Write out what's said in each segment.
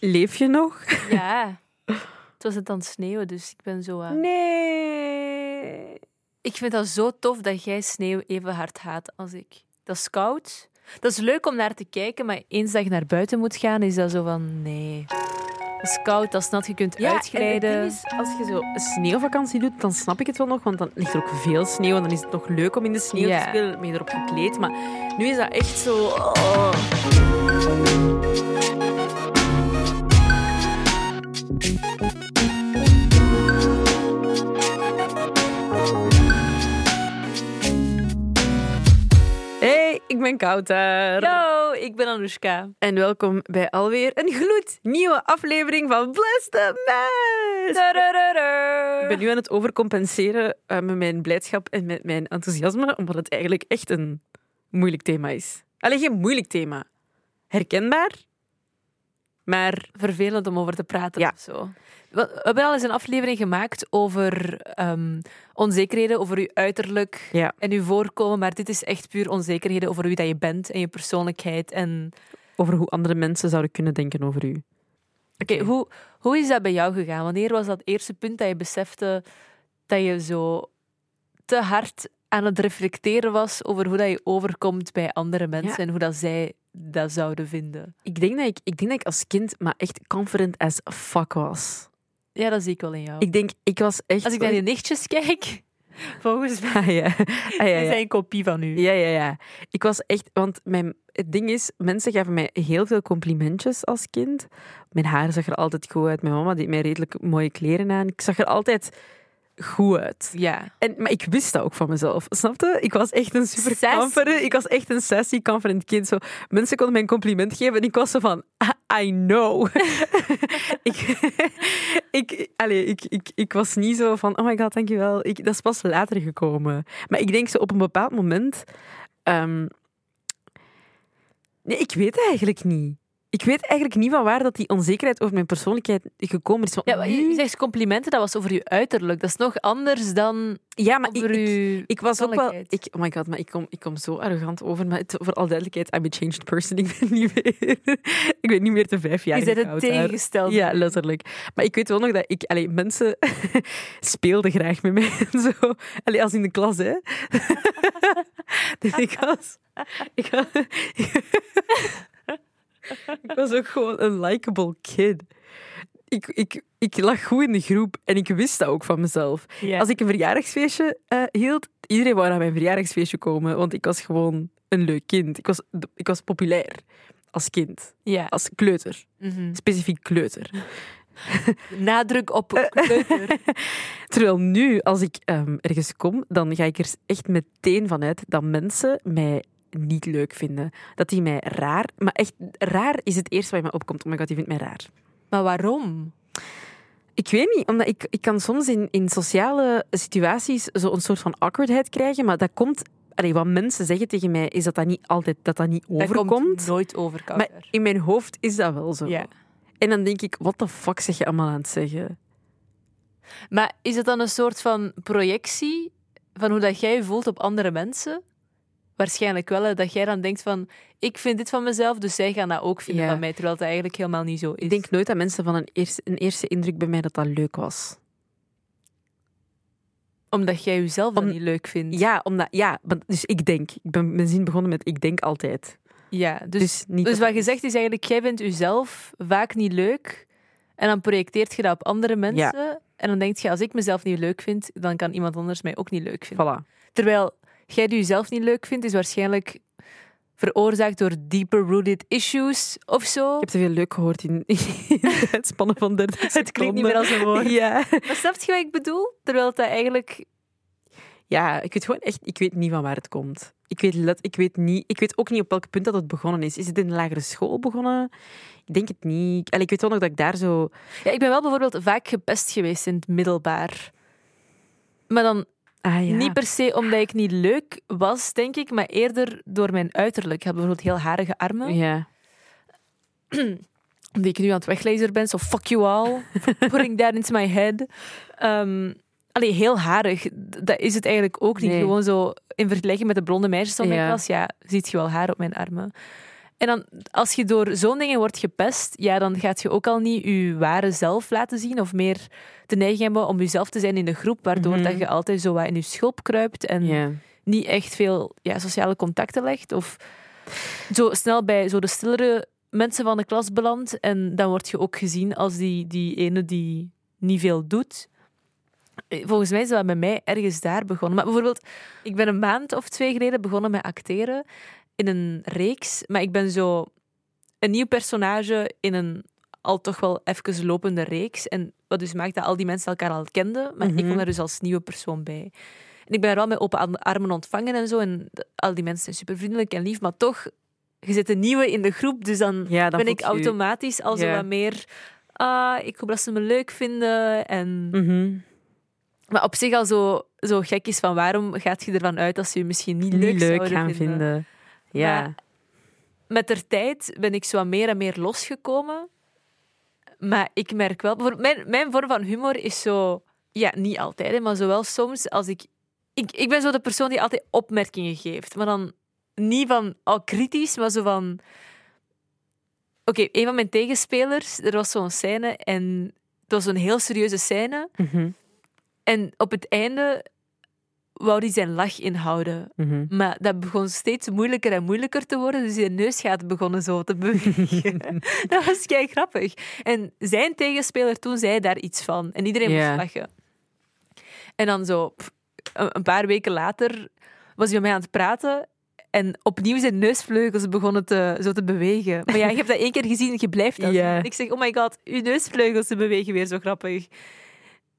Leef je nog? Ja. Het was het aan het sneeuwen, dus ik ben zo... eh, Nee. Ik vind dat zo tof dat jij sneeuw even hard haat als ik. Dat is koud. Dat is leuk om naar te kijken, maar eens dat je naar buiten moet gaan, is dat zo van... Nee. Het is koud, dat is nat, je kunt Ja, uitglijden. en het ding is, als je zo een sneeuwvakantie doet, dan snap ik het wel nog, want dan ligt er ook veel sneeuw en dan is het nog leuk om in de sneeuw te spelen, dan ben je erop gekleed. Maar nu is dat echt zo... oh. Ik ben Kouter. Yo, ik ben Anoushka. En welkom bij alweer een gloednieuwe aflevering van Bless the Mess. Ik ben nu aan het overcompenseren eh, met mijn blijdschap en met mijn enthousiasme, omdat het eigenlijk echt een moeilijk thema is. Alleen geen moeilijk thema. Herkenbaar, maar Vervelend om over te praten Ja. of zo. We hebben al eens een aflevering gemaakt over ehm, onzekerheden, over uw uiterlijk ja. en uw voorkomen, maar dit is echt puur onzekerheden over wie dat je bent en je persoonlijkheid. En over hoe andere mensen zouden kunnen denken over u. Oké, hoe, hoe is dat bij jou gegaan? Wanneer was dat eerste punt dat je besefte dat je zo te hard aan het reflecteren was over hoe dat je overkomt bij andere mensen Ja. en hoe dat zij dat zouden vinden? Ik denk dat ik, ik denk dat ik als kind maar echt confident as fuck was. Ja, dat zie ik wel in jou. Ik denk, ik was echt... Als ik naar je nichtjes kijk, volgens mij Ah, ja. Ah, ja, zijn ja. een kopie van u. Ja, ja, ja. Ik was echt, want mijn, het ding is, mensen gaven mij heel veel complimentjes als kind. Mijn haar zag er altijd goed uit. Mijn mama deed mij redelijk mooie kleren aan. Ik zag er altijd goed uit. Ja. En, maar ik wist dat ook van mezelf, snapte? Ik was echt een super confident, ik was echt een sassy, confident kind. Zo, mensen konden mij een compliment geven en ik was zo van, "Ah, I know. ik, ik, allee, ik, ik, ik was niet zo van, oh my god, dankjewel. Ik, dat is pas later gekomen. Maar ik denk zo op een bepaald moment... ehm, nee, ik weet eigenlijk niet. Ik weet eigenlijk niet van waar dat die onzekerheid over mijn persoonlijkheid gekomen is. Ja, maar je zegt complimenten, dat was over je uiterlijk. Dat is nog anders dan ja, maar ik, over ik, was ook wel... Ik, oh my god, maar ik kom, ik kom zo arrogant over. Maar het- voor al duidelijkheid, I'm a changed person. Ik ben niet meer, ik ben niet meer te vijf jaar Je bent het tegengestelde. Ja, letterlijk. Maar ik weet wel nog dat ik... Allee, mensen speelden graag met mij. en Zo. Allee, als in de klas, hè. dus ik was... Ik was, ik was ook gewoon een likable kid. Ik, ik, ik lag goed in de groep en ik wist dat ook van mezelf. Als ik een verjaardagsfeestje eh, hield, iedereen wou naar mijn verjaardagsfeestje komen, want ik was gewoon een leuk kind. Ik was, ik was populair als kind, als kleuter, Mhm. specifiek kleuter. Nadruk op kleuter. Terwijl nu, als ik ehm, ergens kom, dan ga ik er echt meteen vanuit dat mensen mij niet leuk vinden. Dat die mij raar... Maar echt, raar is het eerste wat mij opkomt. Oh my god, die vindt mij raar. Maar waarom? Ik weet niet, omdat ik, ik kan soms in, in sociale situaties zo een soort van awkwardheid krijgen, maar dat komt... Allee, wat mensen zeggen tegen mij, is dat dat niet altijd dat dat niet Dat overkomt. komt nooit over, maar in mijn hoofd is dat wel zo. Ja. En dan denk ik, wat de fuck zeg je allemaal aan het zeggen? Maar is het dan een soort van projectie van hoe dat jij je voelt op andere mensen? Waarschijnlijk wel, hè, dat jij dan denkt van, ik vind dit van mezelf, dus zij gaan dat ook vinden Ja. van mij, terwijl het eigenlijk helemaal niet zo is. Ik denk nooit dat mensen van een eerste, een eerste indruk bij mij dat dat leuk was. Omdat jij jezelf dan Om- niet leuk vindt. Ja, omdat, ja dus ik denk. Ik ben mijn zin begonnen met ik denk altijd. Ja, dus, Dus, niet dus dat- wat je zegt is eigenlijk, jij vindt jezelf vaak niet leuk en dan projecteert je dat op andere mensen en dan denk je, als ik mezelf niet leuk vind, dan kan iemand anders mij ook niet leuk vinden. Voilà. Terwijl jij die jezelf niet leuk vindt, is waarschijnlijk veroorzaakt door deeper rooted issues of zo. Ik heb te veel leuk gehoord in, in het uitspannen van 30 seconden. Het klinkt niet meer als een woord. Ja. Maar snap je wat ik bedoel? Terwijl dat eigenlijk... ja, ik weet gewoon echt ik weet niet van waar het komt. Ik weet, let, ik, weet niet, ik weet ook niet op welk punt dat het begonnen is. Is het in de lagere school begonnen? Ik denk het niet. Allee, ik weet wel nog dat ik daar zo... Ja, ik ben wel bijvoorbeeld vaak gepest geweest in het middelbaar. Maar dan Ah, ja. niet per se omdat ik niet leuk was, denk ik, maar eerder door mijn uiterlijk. Ik had bijvoorbeeld heel harige armen, Ja. die ik nu aan het weglezen ben. Zo, fuck you all, putting that into my head. Ehm allee, heel harig, dat is het eigenlijk ook niet. Nee. Gewoon zo, in vergelijking met de blonde meisjes van mijn Ja. klas, ja, ziet je wel haar op mijn armen. En dan, als je door zo'n dingen wordt gepest, ja, dan gaat je ook al niet je ware zelf laten zien of meer de neiging hebben om jezelf te zijn in de groep, waardoor Mhm. dat je altijd zo wat in je schulp kruipt en niet echt veel ja, sociale contacten legt. Of zo snel bij zo de stillere mensen van de klas belandt. En dan word je ook gezien als die, die ene die niet veel doet. Eh, Volgens mij is dat bij mij ergens daar begonnen. Maar bijvoorbeeld, ik ben een maand of twee geleden begonnen met acteren in een reeks. Maar ik ben zo een nieuw personage in een al toch wel even lopende reeks. En wat dus maakt dat al die mensen elkaar al kenden. Maar ik Mhm. kom daar dus als nieuwe persoon bij. En ik ben er wel met open ar- armen ontvangen en zo. En al die mensen zijn super vriendelijk en lief. Maar toch, je zit een nieuwe in de groep. Dus dan Ja, ben ik automatisch al zo Ja. wat meer... Ah, ik hoop dat ze me leuk vinden. En... Mhm. Maar op zich al zo, zo gek is van waarom gaat je ervan uit dat ze je misschien niet, leuk, gaan vinden. Ja. Maar met der tijd ben ik zo meer en meer losgekomen. Maar ik merk wel... Mijn, mijn vorm van humor is zo... Ja, niet altijd, maar zowel soms als ik... Ik, ik ben zo de persoon die altijd opmerkingen geeft. Maar dan niet van al kritisch, maar zo van... Oké, een van mijn tegenspelers, er was zo'n scène en het was een heel serieuze scène. Mhm. En op het einde wou hij zijn lach inhouden. Mhm. Maar dat begon steeds moeilijker en moeilijker te worden. Dus zijn neusgaten begonnen zo te bewegen. dat was kei grappig. En zijn tegenspeler toen zei daar iets van. En iedereen moest lachen. En dan zo, pff, een paar weken later, was hij met mij aan het praten. En opnieuw zijn neusvleugels begonnen te, zo te bewegen. Maar ja, je hebt dat één keer gezien en je blijft dat. Ik zeg, oh my god, uw neusvleugels bewegen weer zo grappig.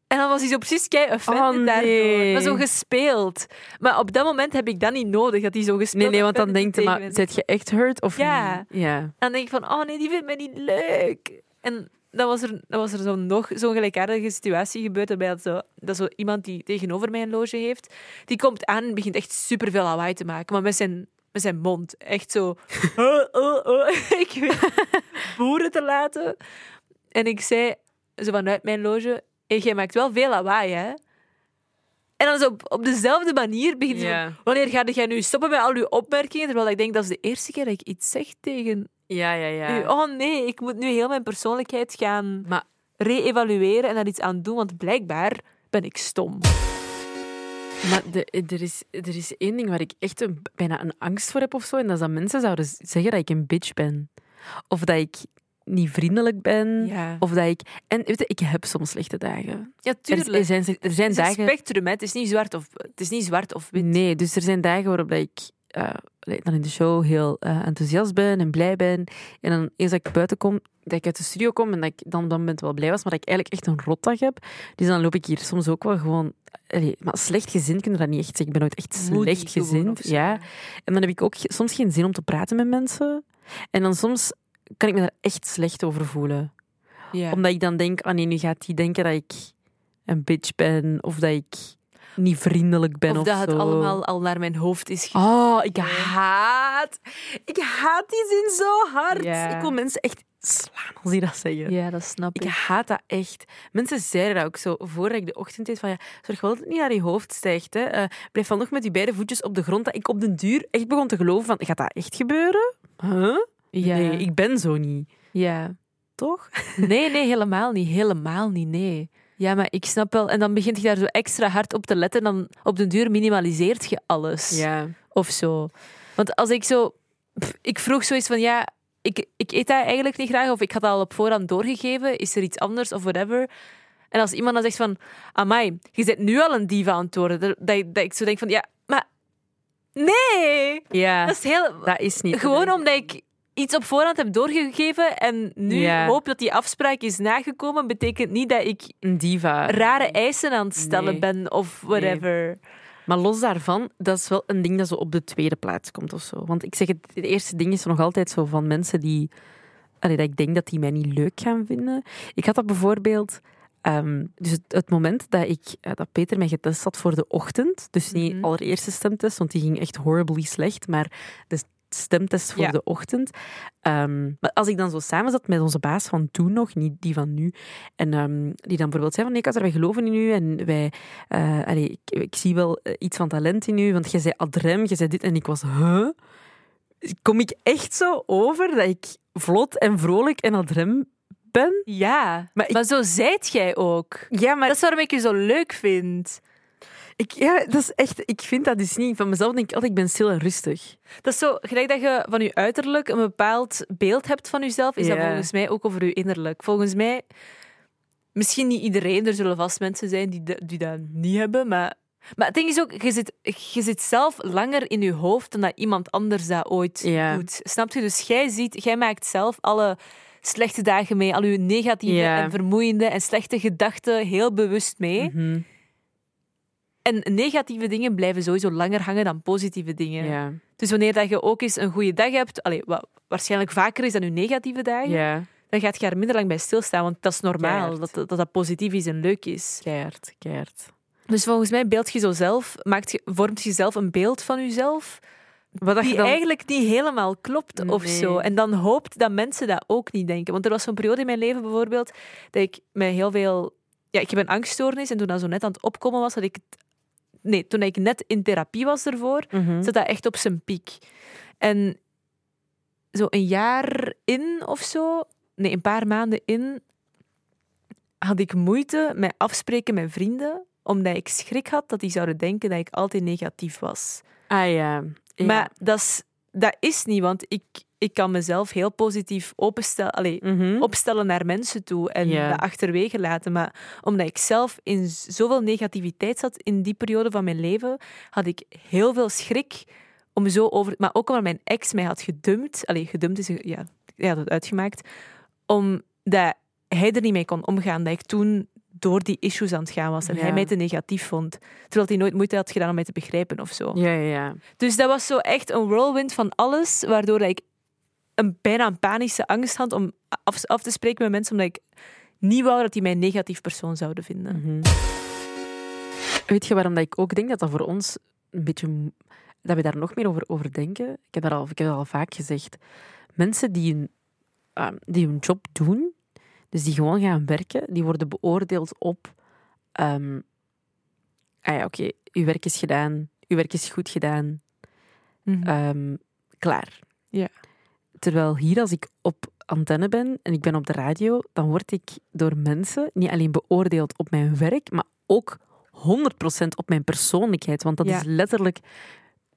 En dan was hij zo precies kei offended Oh, nee. Maar zo gespeeld. Maar op dat moment heb ik dat niet nodig, dat hij zo gespeeld Nee, nee, want dan denkt je, maar zit je echt hurt of Ja. niet? Ja. En dan denk ik van, oh nee, die vindt mij niet leuk. En dan was er, dan was er zo nog zo'n gelijkaardige situatie gebeurd, waarbij dat zo, dat zo iemand die tegenover mij een loge heeft, die komt aan en begint echt superveel lawaai te maken, maar met zijn, met zijn mond. Echt zo... "Oh, oh, oh." ik weet boeren te laten. En ik zei, zo vanuit mijn loge, jij maakt wel veel lawaai, hè? En dan zo op, op dezelfde manier begint. Wanneer ga jij nu stoppen met al uw opmerkingen? Terwijl ik denk, dat is de eerste keer dat ik iets zeg tegen Ja, ja, ja. u. Oh nee, ik moet nu heel mijn persoonlijkheid gaan Maar re-evalueren en daar iets aan doen, want blijkbaar ben ik stom. Maar de, er, is, er is één ding waar ik echt een, bijna een angst voor heb of zo. En dat is dat mensen zouden zeggen dat ik een bitch ben. Of dat ik niet vriendelijk ben. Ja, Of dat ik... En weet je, ik heb soms slechte dagen. ja tuurlijk. er zijn, er zijn het is een dagen... spectrum, hè. het is niet zwart of, het is niet zwart of wit. Nee, dus er zijn dagen waarop dat ik eh, dan in de show heel eh, enthousiast ben en blij ben. En dan eens dat ik buiten kom, dat ik uit de studio kom en dat ik dan op dat moment wel blij was, maar dat ik eigenlijk echt een rotdag heb. Dus dan loop ik hier soms ook wel gewoon... allee, maar slecht gezind kun je dat niet echt zeggen. Ik ben nooit echt slecht gezind. Ja. En dan heb ik ook soms geen zin om te praten met mensen. En dan soms kan ik me daar echt slecht over voelen. Omdat ik dan denk, ah nee, nu gaat hij denken dat ik een bitch ben. Of dat ik niet vriendelijk ben of of, dat het allemaal al naar mijn hoofd is gegaan. Oh, ik haat... Ik haat die zin zo hard. Ik wil mensen echt slaan als die dat zeggen. Ja, dat snap Ik ik. haat dat echt. Mensen zeiden dat ook zo voordat ik de ochtend deed. Van, ja, zorg wel dat het niet naar je hoofd stijgt. Hè. Eh, blijf wel nog met je beide voetjes op de grond. Dat ik op den duur echt begon te geloven van... Gaat dat echt gebeuren? Huh? Ja. Nee, ik ben zo niet. ja. Toch? Nee, nee, helemaal niet. Helemaal niet, nee. Ja, maar ik snap wel. En dan begint je daar zo extra hard op te letten. Dan op den duur minimaliseert je alles. Ja. Of zo. Want als ik zo... pff, Ik vroeg zoiets van, ja, ik, ik eet dat eigenlijk niet graag. Of ik had dat al op voorhand doorgegeven. Is er iets anders of whatever? En als iemand dan zegt van... Amai, je bent nu al een diva aan het worden. Dat, dat, dat ik zo denk van, ja, maar... Nee! Ja, Dat is heel... dat is niet... Gewoon omdat ik iets op voorhand heb doorgegeven en nu Ja. hoop dat die afspraak is nagekomen, betekent niet dat ik Een diva. rare eisen aan het stellen Nee. ben of whatever. Maar los daarvan, dat is wel een ding dat zo op de tweede plaats komt of zo. Want ik zeg het, het eerste ding is nog altijd zo van mensen die... Allee, dat ik denk dat die mij niet leuk gaan vinden. Ik had dat bijvoorbeeld... ehm, dus het, het moment dat, ik, eh, dat Peter mij getest had voor de ochtend, dus niet de allereerste stemtest, want die ging echt horribly slecht, maar de stemtest voor Ja. de ochtend. Ehm, maar als ik dan zo samen zat met onze baas van toen nog, niet die van nu, en ehm, die dan bijvoorbeeld zei van nee, Kater, wij geloven in u en wij, eh, allee, ik, ik zie wel eh, iets van talent in u, want jij zei adrem, jij zei dit en ik was, huh? kom ik echt zo over dat ik vlot en vrolijk en adrem ben? Ja, maar, Maar ik- maar zo zijt jij ook. Ja, maar Dat is waarom ik je zo leuk vind. Ik, ja, dat is echt, ik vind dat dus niet. Van mezelf denk ik altijd, ik ben stil en rustig. Dat is zo, gelijk dat je van je uiterlijk een bepaald beeld hebt van jezelf, is dat volgens mij ook over je innerlijk. Volgens mij, misschien niet iedereen, er zullen vast mensen zijn die, de- die dat niet hebben, maar, maar het ding is ook, je zit, je zit zelf langer in je hoofd dan dat iemand anders dat ooit Ja. doet. Snap je? Dus jij, ziet, jij maakt zelf alle slechte dagen mee, al je negatieve Ja. en vermoeiende en slechte gedachten heel bewust mee. Mhm. En negatieve dingen blijven sowieso langer hangen dan positieve dingen. Ja. Dus wanneer dat je ook eens een goede dag hebt, allee, wat waarschijnlijk vaker is dan je negatieve dagen, Ja. dan gaat je er minder lang bij stilstaan. Want dat is normaal, dat, dat dat positief is en leuk is. Keihard, keihard. Dus volgens mij beeld je zo zelf, maakt je, vormt je zelf een beeld van jezelf Wat dat die je dan... eigenlijk niet helemaal klopt of Nee. zo. En dan hoopt dat mensen dat ook niet denken. Want er was zo'n periode in mijn leven bijvoorbeeld dat ik met heel veel... Ja, ik heb een angststoornis en toen dat zo net aan het opkomen was, had ik... het- Nee, toen ik net in therapie was ervoor, Mhm. zat dat echt op zijn piek. En zo een jaar in of zo, nee, een paar maanden in, had ik moeite met afspreken met vrienden, omdat ik schrik had dat die zouden denken dat ik altijd negatief was. Ah ja. Ja. Maar dat is, dat is niet, want ik, ik kan mezelf heel positief openstellen, allee, Mhm. opstellen naar mensen toe en dat achterwege laten. Maar omdat ik zelf in zoveel negativiteit zat in die periode van mijn leven, had ik heel veel schrik om zo over... Maar ook omdat mijn ex mij had gedumpt. Allee, gedumpt is... Ja, hij had het uitgemaakt. Omdat hij er niet mee kon omgaan. Dat ik toen door die issues aan het gaan was en Ja. hij mij te negatief vond. Terwijl hij nooit moeite had gedaan om mij te begrijpen of zo. Ja, ja, ja. Dus dat was zo echt een whirlwind van alles, waardoor ik een bijna een panische angst had om af, af te spreken met mensen, omdat ik niet wou dat die mij een negatief persoon zouden vinden. Mhm. Weet je waarom dat ik ook denk dat dat voor ons een beetje... Dat we daar nog meer over, over denken? Ik heb, dat al, ik heb dat al vaak gezegd. Mensen die hun, ehm, die hun job doen, dus die gewoon gaan werken, die worden beoordeeld op... ehm, ah ja, oké, uw werk is gedaan, uw werk is goed gedaan, Mhm. ehm, klaar. Ja. Terwijl hier, als ik op antenne ben en ik ben op de radio, dan word ik door mensen niet alleen beoordeeld op mijn werk, maar ook 100% op mijn persoonlijkheid. Want dat Ja. is letterlijk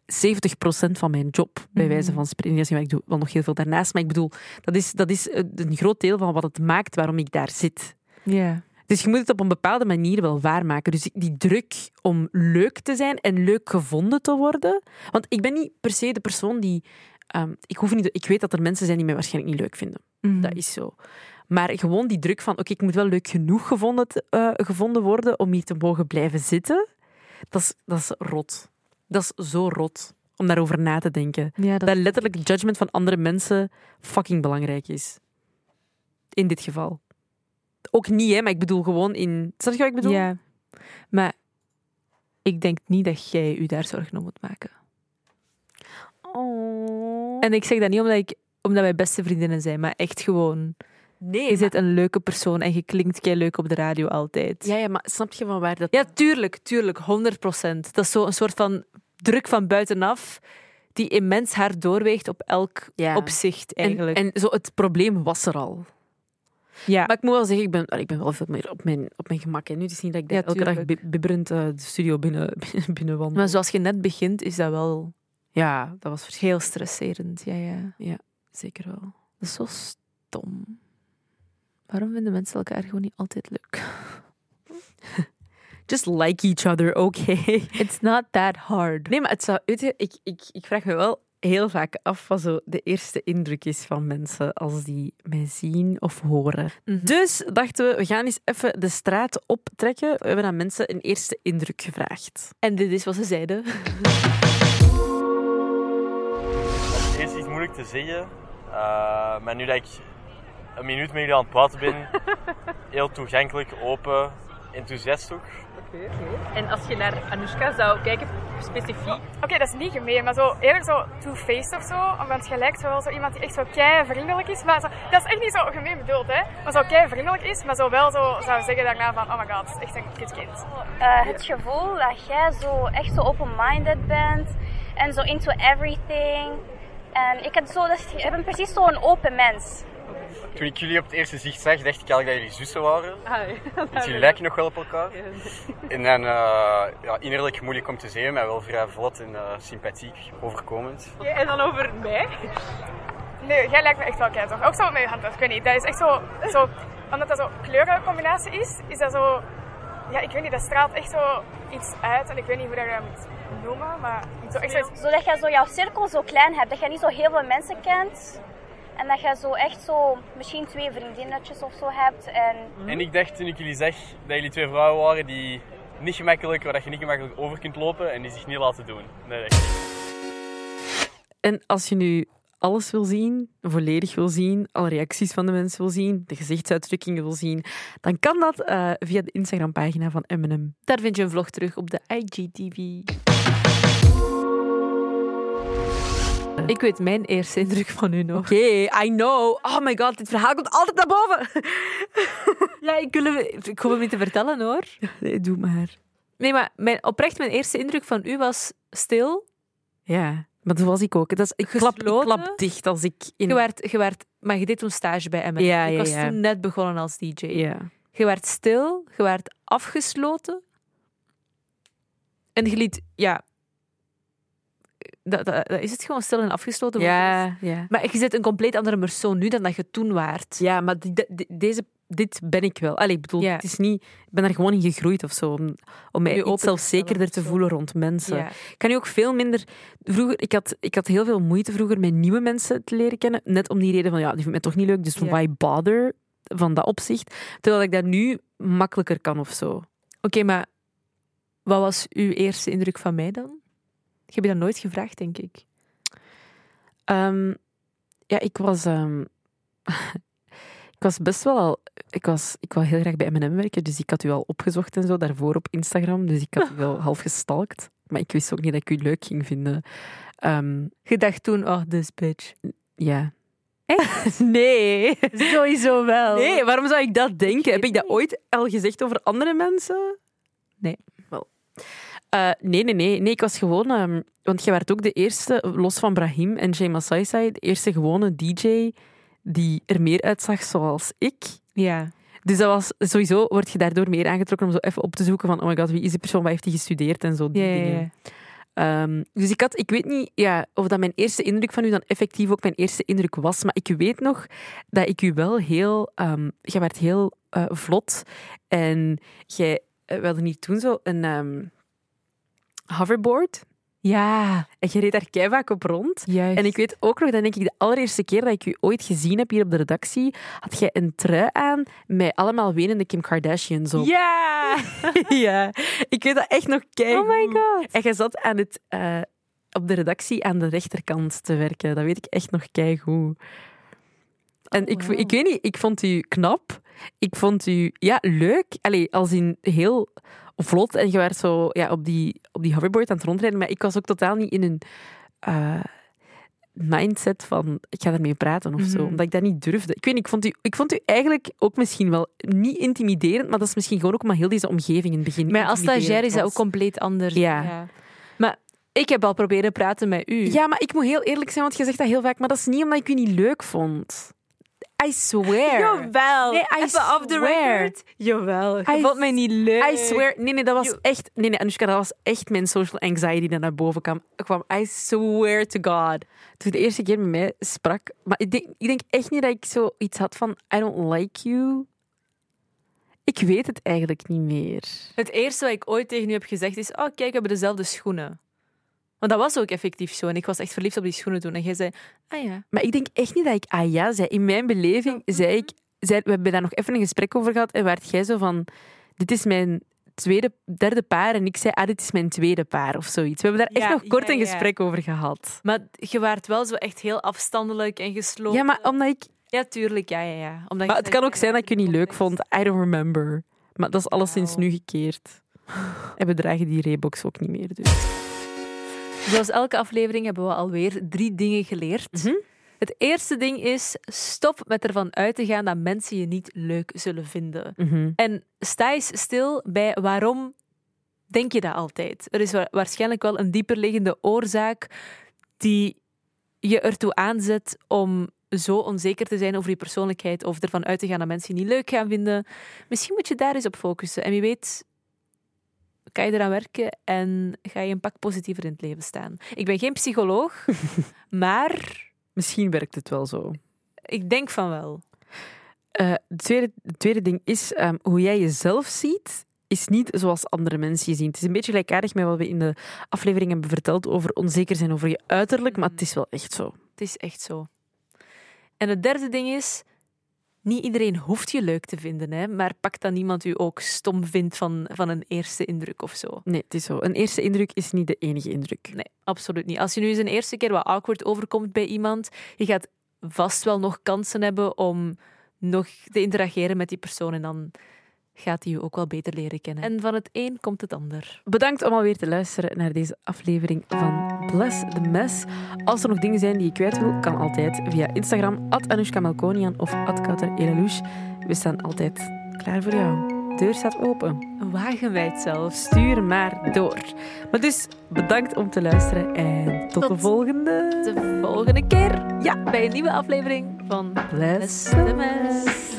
70% van mijn job, bij Mhm. wijze van spreken. Ja, Ik doe wel nog heel veel daarnaast, maar ik bedoel, dat is, dat is eh, een groot deel van wat het maakt waarom ik daar zit. Ja. Dus je moet het op een bepaalde manier wel waarmaken. Dus die druk om leuk te zijn en leuk gevonden te worden. Want ik ben niet per se de persoon die. Ehm, ik, hoef niet, ik weet dat er mensen zijn die mij waarschijnlijk niet leuk vinden. Mhm. Dat is zo. Maar gewoon die druk van: oké, ik moet wel leuk genoeg gevonden, eh, gevonden worden om hier te mogen blijven zitten. Dat is, dat is rot. Dat is zo rot om daarover na te denken. Ja, dat... Dat letterlijk het judgment van andere mensen fucking belangrijk is. In dit geval. Ook niet, hè, maar ik bedoel gewoon in. Snap je wat ik bedoel? ja. Maar ik denk niet dat jij je daar zorgen om moet maken. Oh. En ik zeg dat niet omdat, ik, omdat wij beste vriendinnen zijn, maar echt gewoon... nee, Je bent een leuke persoon en je klinkt kei leuk op de radio altijd. Ja, ja, maar snap je van waar dat... Ja, tuurlijk, tuurlijk, 100 procent. Dat is zo een soort van druk van buitenaf die immens hard doorweegt op elk Ja. opzicht en, eigenlijk. en zo, het probleem was er al. ja. Maar ik moet wel zeggen, ik ben, ik ben wel veel meer op mijn, op mijn gemak. En nu het is niet dat ik Ja, elke dag bibberend eh, de studio binnen, binnen wandel. maar zoals je net begint, is dat wel Ja, dat was heel stresserend. Ja, ja. Zeker wel. Dat is zo stom. Waarom vinden mensen elkaar gewoon niet altijd leuk? Just like each other, oké. It's not that hard. Nee, maar het zou, weet je, ik, ik, ik vraag me wel heel vaak af wat zo de eerste indruk is van mensen als die mij zien of horen. Mhm. Dus dachten we, we gaan eens even de straat optrekken. We hebben aan mensen een eerste indruk gevraagd. En dit is wat ze zeiden. Het is iets moeilijk te zeggen. eh, maar nu dat ik een minuut met jullie aan het praten ben, heel toegankelijk, open, enthousiast ook. En als je naar Anoushka zou kijken, specifiek, Oké, dat is niet gemeen, maar zo eerder zo two-faced of zo. Want je lijkt wel zo iemand die echt zo kei vriendelijk is. Maar zo, dat is echt niet zo gemeen bedoeld, hè. Maar zo kei vriendelijk is, maar zo wel zo zou zeggen daarna van, oh my god, het is echt een kutkind. Eh, het gevoel dat jij zo echt zo open-minded bent en zo into everything. En ik heb zo, dus, ik ben precies zo'n open mens. Toen ik jullie op het eerste zicht zag, dacht ik eigenlijk dat jullie zussen waren. Ah, Want jullie lijken nog wel op elkaar. En dan uh, ja, innerlijk moeilijk om te zien, maar wel vrij vlot en uh, sympathiek overkomend. Ja, en dan over mij? Nee, jij lijkt me echt wel keihard. Ook zo met je hand, ik weet niet. Dat is echt zo, zo omdat dat zo kleurencombinatie is, is dat zo... Ja, ik weet niet, dat straalt echt zo iets uit. En ik weet niet hoe dat je dat moet noemen, maar zo. Zodat je zo jouw cirkel zo klein hebt, dat je niet zo heel veel mensen kent. En dat je zo echt zo misschien twee vriendinnetjes of zo hebt. En, en ik dacht toen ik jullie zag dat jullie twee vrouwen waren die niet gemakkelijk, waar je niet gemakkelijk over kunt lopen en die zich niet laten doen. Nee, En als je nu alles wil zien, volledig wil zien, alle reacties van de mensen wil zien, de gezichtsuitdrukkingen wil zien, dan kan dat uh, via de Instagram-pagina van Eminem. Daar vind je een vlog terug op de IGTV. Ik weet mijn eerste indruk van u nog. Oké, okay, I know. Oh my god, dit verhaal komt altijd naar boven. ja, ik, wil, ik hoef het niet te vertellen hoor. Nee, doe maar. Nee, maar mijn, oprecht, mijn eerste indruk van u was stil. Ja, maar dat was ik ook. Dat is, ik, klap, ik klap dicht als ik... In... Je, werd, je werd, maar je deed toen stage bij Eminem. Ja, ik ja, was ja. toen net begonnen als DJ. Ja. Je werd stil, je werd afgesloten. En je liet, ja, dat, dat, dat, is het gewoon stil en afgesloten. Ja, ja. Maar je zit een compleet andere persoon nu dan dat je toen waart. Ja, maar die, die, deze, dit ben ik wel. Allee, ik bedoel, Ja. het is niet, ik ben daar gewoon in gegroeid of zo. Om, om mij zelfzekerder te voelen rond mensen. Ja. Ik kan nu ook veel minder... Vroeger, ik had, ik had heel veel moeite vroeger met nieuwe mensen te leren kennen. Net om die reden van, ja, die vindt mij toch niet leuk, dus why bother? Van dat opzicht. Terwijl ik dat nu makkelijker kan of zo. Oké, maar wat was uw eerste indruk van mij dan? Ik heb je dat nooit gevraagd, denk ik. Ehm, ja, ik was... ehm, ik was best wel al... Ik, was, ik wou heel graag bij M&M werken, dus ik had u al opgezocht en zo, daarvoor op Instagram. Dus ik had u wel half gestalkt. Maar ik wist ook niet dat ik u leuk ging vinden. Ehm, Je dacht toen, oh, this bitch. ja. Echt? Nee. Sowieso wel. Nee, waarom zou ik dat denken? Heb ik dat ooit al gezegd over andere mensen? Nee. Wel. Eh, nee, nee, nee, nee. Ik was gewoon... ehm, want je werd ook de eerste, los van Brahim en Jay Masai, de eerste gewone DJ die er meer uitzag zoals ik. Ja. Dus dat was sowieso, word je daardoor meer aangetrokken om zo even op te zoeken van, oh my god, wie is die persoon, wat heeft hij gestudeerd en zo. Die dingen. ja. Ehm, dus ik had, ik weet niet ja, of dat mijn eerste indruk van u dan effectief ook mijn eerste indruk was, maar ik weet nog dat ik u wel heel, ehm jij werd heel eh, vlot en jij, eh, we hadden hier toen zo een hoverboard Ja, en je reed daar keihard op rond. juist. En ik weet ook nog, dat denk ik de allereerste keer dat ik u ooit gezien heb hier op de redactie, had jij een trui aan met allemaal wenende Kim Kardashians op. Ja! ja, ik weet dat echt nog keihard. Oh my god. En jij zat aan het, eh, op de redactie aan de rechterkant te werken. Dat weet ik echt nog keigoed. En ik, wow. ik weet niet, ik vond u knap. Ik vond u ja, leuk. Allee, als in heel vlot. En je werd zo ja, op, die, op die hoverboard aan het rondrijden. Maar ik was ook totaal niet in een eh, mindset van ik ga daarmee praten of zo. Mhm. Omdat ik dat niet durfde. Ik weet niet, ik vond, u, ik vond u eigenlijk ook misschien wel niet intimiderend. Maar dat is misschien gewoon ook omdat heel deze omgeving in het begin Maar als stagiair is dat ook compleet anders. Ja. Maar ik heb al proberen praten met u. Ja, maar ik moet heel eerlijk zijn, want je zegt dat heel vaak, maar dat is niet omdat ik u niet leuk vond. I swear. Jawel. Nee, I Even off the record. Jawel. Je I vond mij niet leuk. I swear. Nee, nee, dat was echt... Nee, nee, Anushka, dat was echt mijn social anxiety die naar boven kwam. kwam. I swear to God. Toen de eerste keer met mij sprak... Maar ik denk, ik denk echt niet dat ik zoiets had van... I don't like you. Ik weet het eigenlijk niet meer. Het eerste wat ik ooit tegen u heb gezegd is: Oh, kijk, we hebben dezelfde schoenen. Want dat was ook effectief zo. En ik was echt verliefd op die schoenen toen. En jij zei: Ah ja. Maar ik denk echt niet dat ik ah ja zei. In mijn beleving zei ik... Zei, we hebben daar nog even een gesprek over gehad. En werd jij zo van... Dit is mijn tweede, derde paar. En ik zei, ah, dit is mijn tweede paar. Of zoiets. We hebben daar Ja, echt nog kort ja, een gesprek over gehad. Maar je waart wel zo echt heel afstandelijk en gesloten. Ja, maar omdat ik... Ja, tuurlijk. Ja, ja, ja. Omdat Maar het kan ook zijn dat ik je niet leuk vond. I don't remember. Maar dat is alleszins Wauw. nu gekeerd. En we dragen die Reeboks ook niet meer. Dus. Zoals elke aflevering hebben we alweer drie dingen geleerd. Mhm. Het eerste ding is: stop met ervan uit te gaan dat mensen je niet leuk zullen vinden. Mhm. En sta eens stil bij waarom denk je dat altijd. Er is wa- waarschijnlijk wel een dieperliggende oorzaak die je ertoe aanzet om zo onzeker te zijn over je persoonlijkheid of ervan uit te gaan dat mensen je niet leuk gaan vinden. Misschien moet je daar eens op focussen. En wie weet, kan je eraan werken en ga je een pak positiever in het leven staan. Ik ben geen psycholoog, maar Misschien werkt het wel zo. ik denk van wel. Eh, het, tweede, het tweede ding is, ehm, hoe jij jezelf ziet, is niet zoals andere mensen je zien. Het is een beetje gelijkaardig met wat we in de aflevering hebben verteld over onzeker zijn over je uiterlijk, maar het is wel echt zo. Het is echt zo. En het derde ding is, niet iedereen hoeft je leuk te vinden, hè, maar pak dat niemand u ook stom vindt van, van een eerste indruk of zo. Nee, het is zo. Een eerste indruk is niet de enige indruk. Nee, absoluut niet. Als je nu eens een eerste keer wat awkward overkomt bij iemand, je gaat vast wel nog kansen hebben om nog te interageren met die persoon en dan gaat hij je ook wel beter leren kennen. En van het een komt het ander. Bedankt om alweer te luisteren naar deze aflevering van Bless the Mess. Als er nog dingen zijn die je kwijt wil, kan altijd via Instagram, Anoushka Melkonian of Elalous. We staan altijd klaar voor jou. De deur staat open. Wagenwijd zelfs. Stuur maar door. Maar dus, bedankt om te luisteren en tot, de volgende. De volgende keer ja, bij een nieuwe aflevering van Bless the Mess.